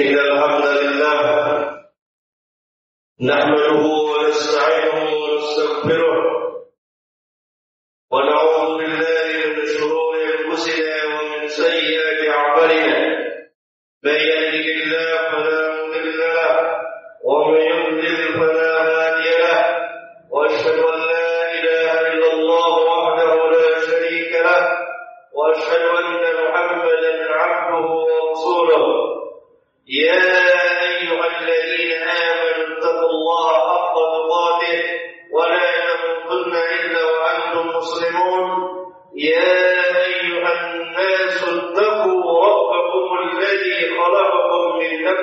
إن الحمد لله نحمده ونستعينه ونستغفره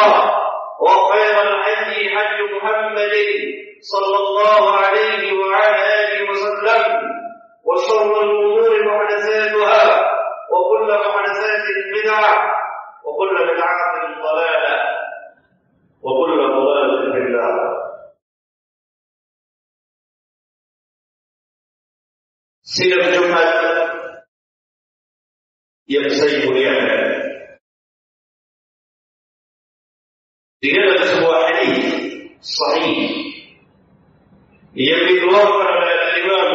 الله وخير الهدي هدي محمد صلى الله عليه وعلى آله وسلم. وشر الأمور محدثاتها. وكل محدثات بدعة. وكل بدعة ضلالة. وكل ضلالة في النار. Sidang Jumat yang saya muliakan di dalam sebuah hadis sahih yang dikeluarkan oleh Imam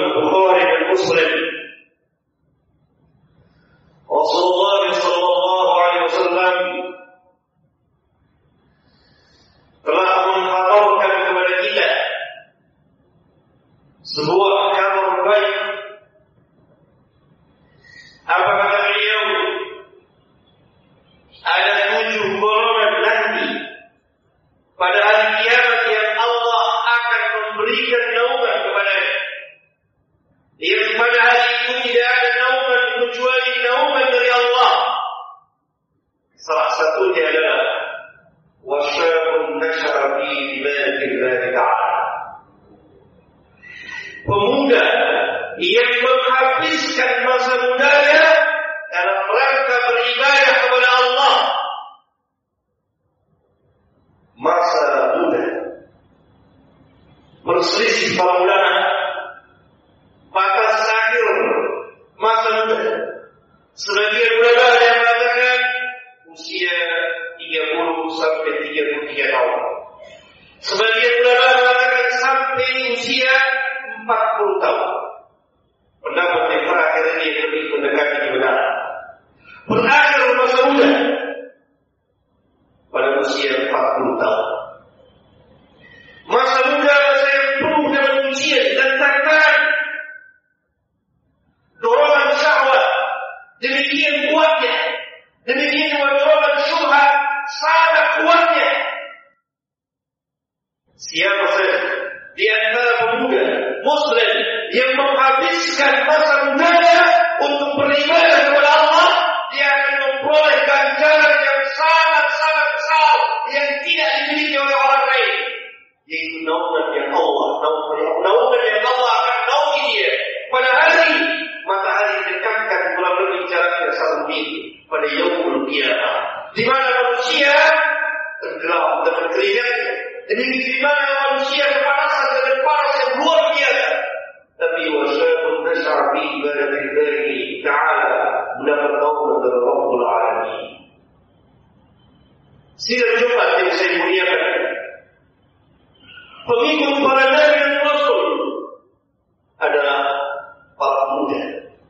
berselisih ulama batas akhir masa muda. Sebagian ulama yang mengatakan usia 30 sampai 33 tahun. Sebagian ulama mengatakan sampai usia 40 tahun yang tidak dimiliki oleh orang lain. Yaitu naungan yang Allah, naungan yang Allah akan naungi dia. Pada hari matahari dekatkan kurang lebih jaraknya satu mil pada yaumul kiamat. Di mana manusia tenggelam dengan keringatnya. Demikian di mana manusia kepanasan dengan panas yang luar biasa. Tapi wasyabun nasyar fi ibadatillahi Sidang Jumat yang saya muliakan. Pengikut para nabi dan rasul adalah para pemuda.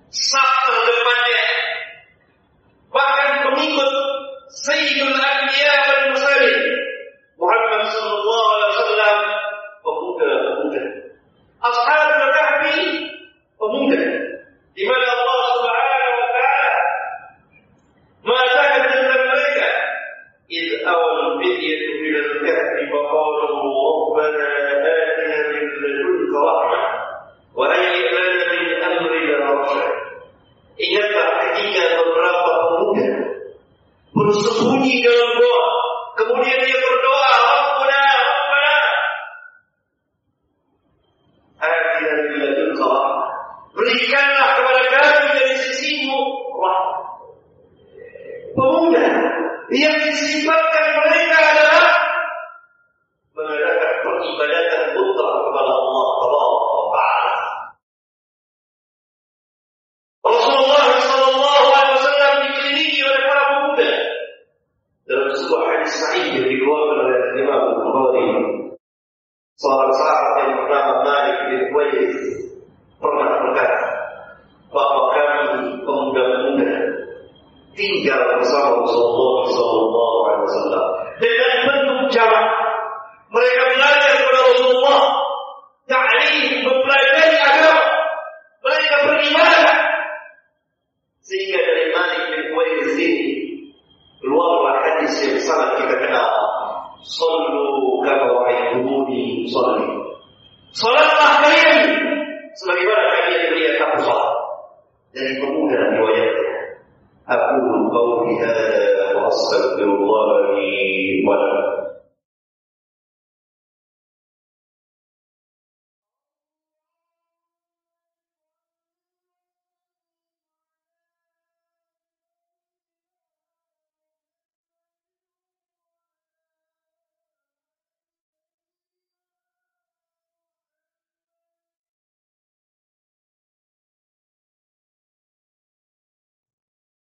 Saf فدية beberapa pemuda bersembunyi dalam kemudian dia berdoa, Berikanlah kepada Seorang sahabat yang bernama Malik bin Qais pernah berkata bahwa kami pemuda-pemuda tinggal bersama Rasulullah قولي هذا وأستغفر الله لي ولكم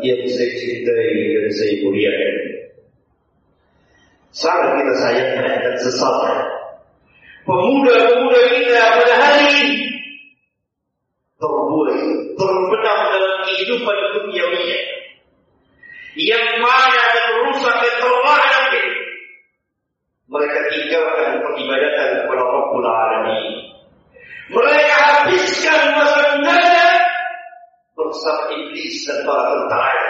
Yang saya cintai dan saya muliakan. Sangat kita sayangkan dan sesalkan. Pemuda-pemuda kita pada hari ini terbuai, terbenam dalam kehidupan duniawinya yang mana dan rusak dan terlaknat. Mereka tinggalkan peribadatan kepada Rabbul Alamin. Bersama iblis dan para tentaranya.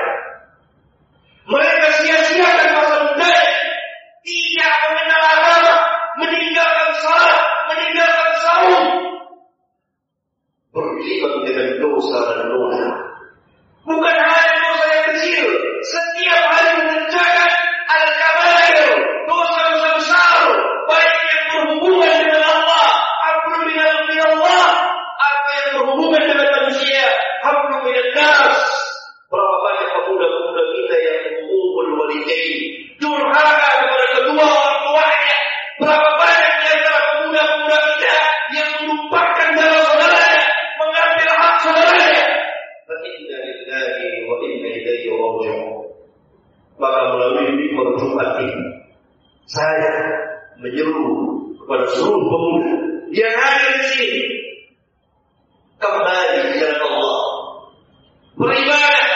Beribadah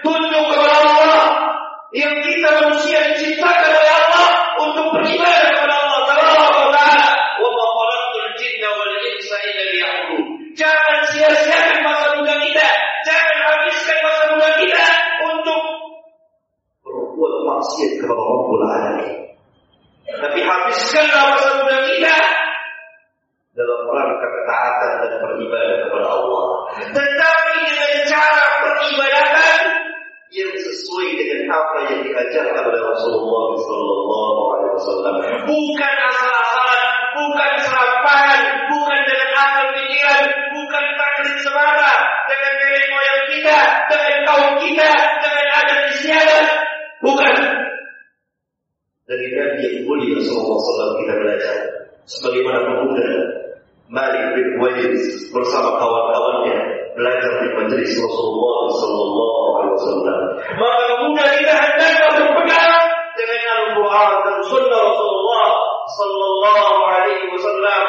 tunduk kepada Allah yang kita manusia diciptakan oleh Allah untuk beribadah kepada Allah. Taala wa ma jinna wal insa illa liya'budun. Jangan sia-siakan masa muda kita jangan habiskan masa muda kita untuk berbuat maksiat kepada Rabbul Alamin. Tapi habiskanlah masa muda kita dalam rangka ketaatan dan beribadah kepada Allah. Cara peribadatan yang sesuai dengan apa yang diajarkan oleh Rasulullah Sallallahu Alaihi Wasallam. Bukan asal-asalan, bukan serampangan, bukan dengan akal pikiran, bukan takdir semata dengan nenek moyang kita, dengan kaum kita, dengan adat istiadat. Bukan. Dari Nabi yang mulia Sallallahu Alaihi Wasallam kita belajar. Sebagaimana pemuda Malik bin Wais bersama kawan-kawannya belajar di majelis Rasulullah Sallallahu Alaihi Wasallam. Maka pemuda kita hendaklah berpegang dengan Al-Quran dan Sunnah Rasulullah Sallallahu Alaihi Wasallam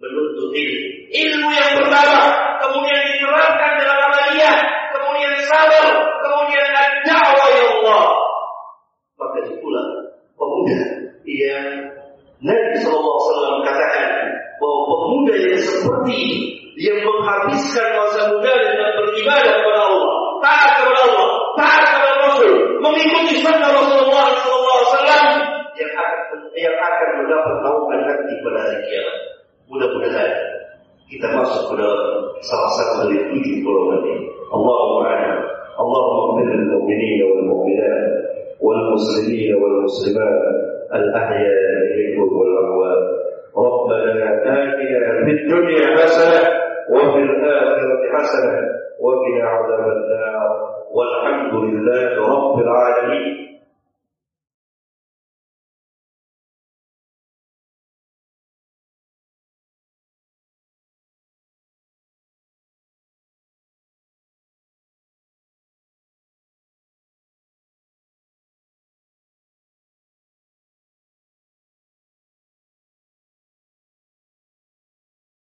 menuntut ilmu. Ilmu yang pertama, kemudian diterapkan dalam amaliyah, kemudian sabar, kemudian dakwah ya Allah. Maka itulah pemuda yang Nabi Sallallahu Alaihi Wasallam pemuda pemuda yang seperti ini yang menghabiskan masa muda dengan beribadah kepada Allah, taat kepada Allah, taat kepada Rasul, mengikuti sunnah Rasulullah SAW yang akan yang akan mendapat naungan nanti pada hari kiamat. Mudah-mudahan kita masuk ke dalam salah satu dari tujuh golongan ini. Allahumma a'lam. Allahumma ighfir lil mu'minin wal mu'minat wal muslimin wal muslimat al ahya minhum wal amwat. ربنا آتنا في الدنيا حسنة وفي الآخرة حسنة. وقنا عذاب النار. والحمد لله رب العالمين.